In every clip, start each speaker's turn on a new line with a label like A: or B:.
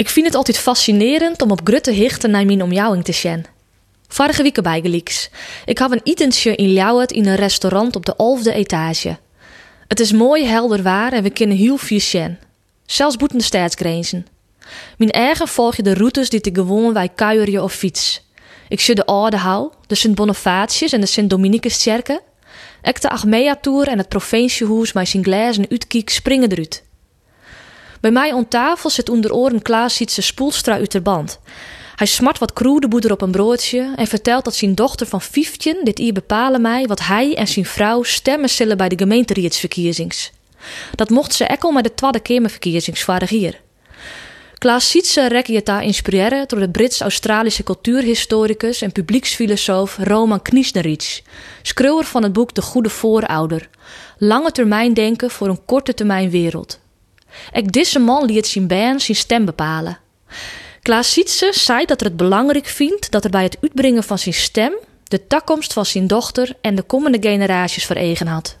A: Ik vind het altijd fascinerend om op grutte hichten naar mijn omjouwing te zien. Vorige week bij Gelieks. Ik had een etentje in Ljouwert in een restaurant op de elfde etage. Het is mooi helder waar en we kunnen heel veel zien. Zelfs boeten de staatsgrenzen. Mijn eigen volg je de routes die te gewoon wij kuieren of fiets. Ik zie de Oude Hou, de Sint-Bonifatius en de Sint-Dominicus-kerken. Ik de Achmea-tour en het provinciehuis met zijn glazen uitkiek springen eruit. Bij mij aan tafel zit onder oren Klaas Sietse Spoelstra uit de band. Hij smart wat kroedenboeder op een broodje en vertelt dat zijn dochter van 15 dit hier bepalen mij wat hij en zijn vrouw stemmen zullen bij de gemeenterietsverkiezings. Dat mocht ze ekkel met de tweede kamerverkiezings vorig jaar. Klaas Sietse rek je daar inspireren door de Brits-Australische cultuurhistoricus en publieksfilosoof Roman Kniesnerich, schreeuwer van het boek De Goede Voorouder. Lange termijn denken voor een korte termijn wereld. Ik deze man liet zijn band zijn stem bepalen. Klaas Sietse zei dat er het belangrijk vindt dat er bij het uitbrengen van zijn stem de toekomst van zijn dochter en de komende generaties veregen had.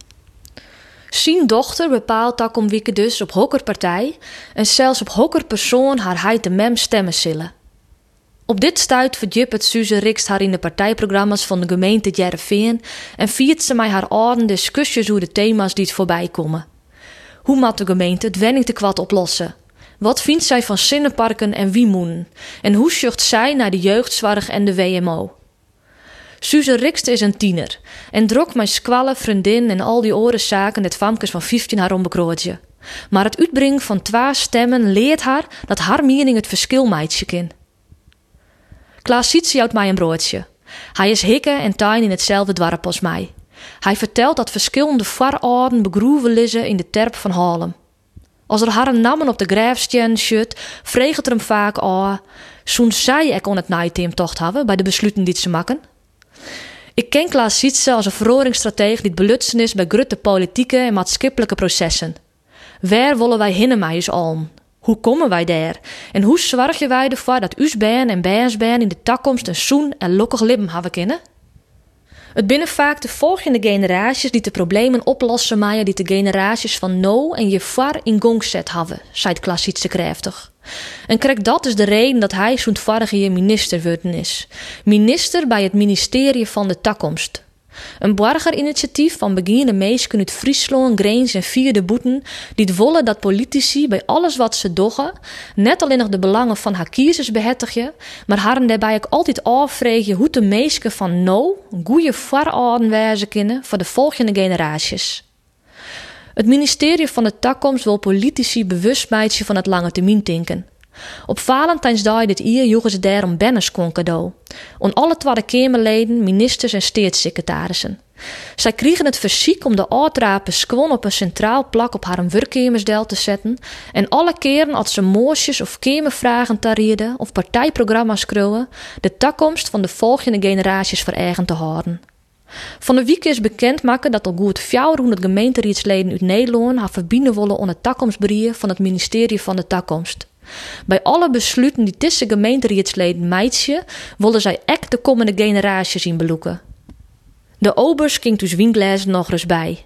A: Zijn dochter bepaalt dat om wieke dus op hokkerpartij en zelfs op hokkerpersoon haar hij de mem stemmen zullen. Op dit stuit verdiept het Suze Rikst haar in de partijprogramma's van de gemeente Jereveen en viert ze mij haar orde discussies over de thema's die het voorbij komen. Hoe moet de gemeente het wenningtekwad oplossen? Wat vindt zij van zinnenparken en wiemoenen? En hoe zucht zij naar de jeugdzorg en de WMO? Suze Rikst is een tiener en drok mijn squalle, vriendin en al die oren zaken het famkes van 15 haar onbekrootje. Maar het uitbrengen van twee stemmen leert haar dat haar mening het verschil meidje kan. Klaas ziet houdt mij een broodje. Hij is hikke en tuin in hetzelfde dorp als mij. Hij vertelt dat verschillende varouden begroeven liggen in de terp van Harlem. Als er haar namen op de grijfstjen shut, vreeg het er hem vaak aan. Zo'n zij ik on het naaiteemtocht hebben bij de besluiten die ze maken. Ik ken Klaas Sietse als een verroringsstratege die belutsen is bij grote politieke en maatschappelijke processen. Waar willen wij hinnen allen? Hoe komen wij daar? En hoe zorgen wij ervoor dat us en bijensbijn in de toekomst een zoen en lokkig leven hebben kunnen? Het binnen vaak de volgende generaties die de problemen oplossen maaien die de generaties van no en je far in gong zet hadden, zei het klassietse krachtig. En krijg dat is de reden dat hij zo'n vorige minister worden is. Minister bij het ministerie van de Takkomst. Een burgerinitiatief van beginnende meesken uit Friesland, Greens en vierde boeten, die het dat politici bij alles wat ze doggen, net alleen nog de belangen van haar kiezers behettigen, maar haar daarbij ook altijd afvregen hoe de meesken van nou goede voorouden wijzen kunnen voor de volgende generaties. Het ministerie van de Takkomst wil politici bewust van het lange termijn denken. Op Valentijnsdag dit jaar joegen ze daarom banners kon cadeau. On alle Tweede Kamerleden, ministers en steedssecretarissen. Zij kregen het verziek om de uitrapen gewoon op een centraal plak op haar werkkamersdel te zetten en alle keren als ze moosjes of kamervragen tarieerden of partijprogramma's schreeuwen, de toekomst van de volgende generaties voor te houden. Van de week is bekend maken dat al goed 400 gemeenteraadsleden uit Nederland haar verbinden willen onder het toekomstbrief van het ministerie van de Toekomst. Bij alle besluiten die tussen gemeenteraadsleden meidje, willen zij echt de komende generaties zien beloeken. De obers ging dus Wiengles nog eens bij.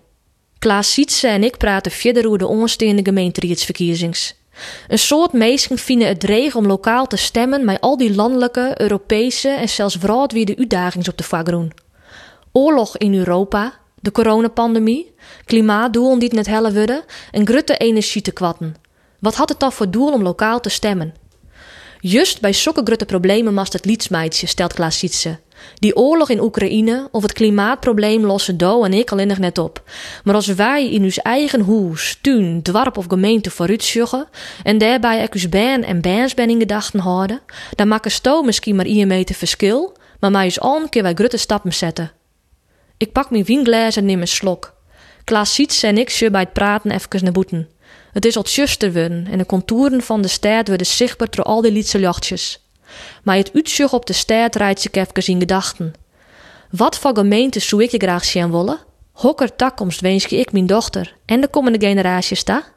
A: Klaas Sietse en ik praten verder over de onstaande gemeenteraadsverkiezings. Een soort mensen vinden het dreig om lokaal te stemmen met al die landelijke, Europese en zelfs wie de uitdagingen op de vagroen. Oorlog in Europa, de coronapandemie, klimaatdoelen die het net helle worden en grutte energie te kwatten. Wat had het dan voor doel om lokaal te stemmen? Just bij zulke problemen mast het lietsmeidje, stelt Klaas Sietse. Die oorlog in Oekraïne of het klimaatprobleem lossen Do en ik alleen nog net op. Maar als wij in ons eigen hoes, tuin, dwarp of gemeente vooruit en daarbij ook baan en bansben in gedachten houden, dan maken sto misschien maar een meter verschil, maar mij is al een keer wij grote stappen zetten. Ik pak mijn wienglas en neem een slok. Klaas en ik bij het praten even naar boeten. Het is al worden en de contouren van de stad worden zichtbaar door al die lietse jachtjes. Maar het uitzicht op de stad rijdt ik even in gedachten. Wat voor gemeente zou ik je graag zien willen? Hokker takkomst wens ik mijn dochter en de komende generaties daar?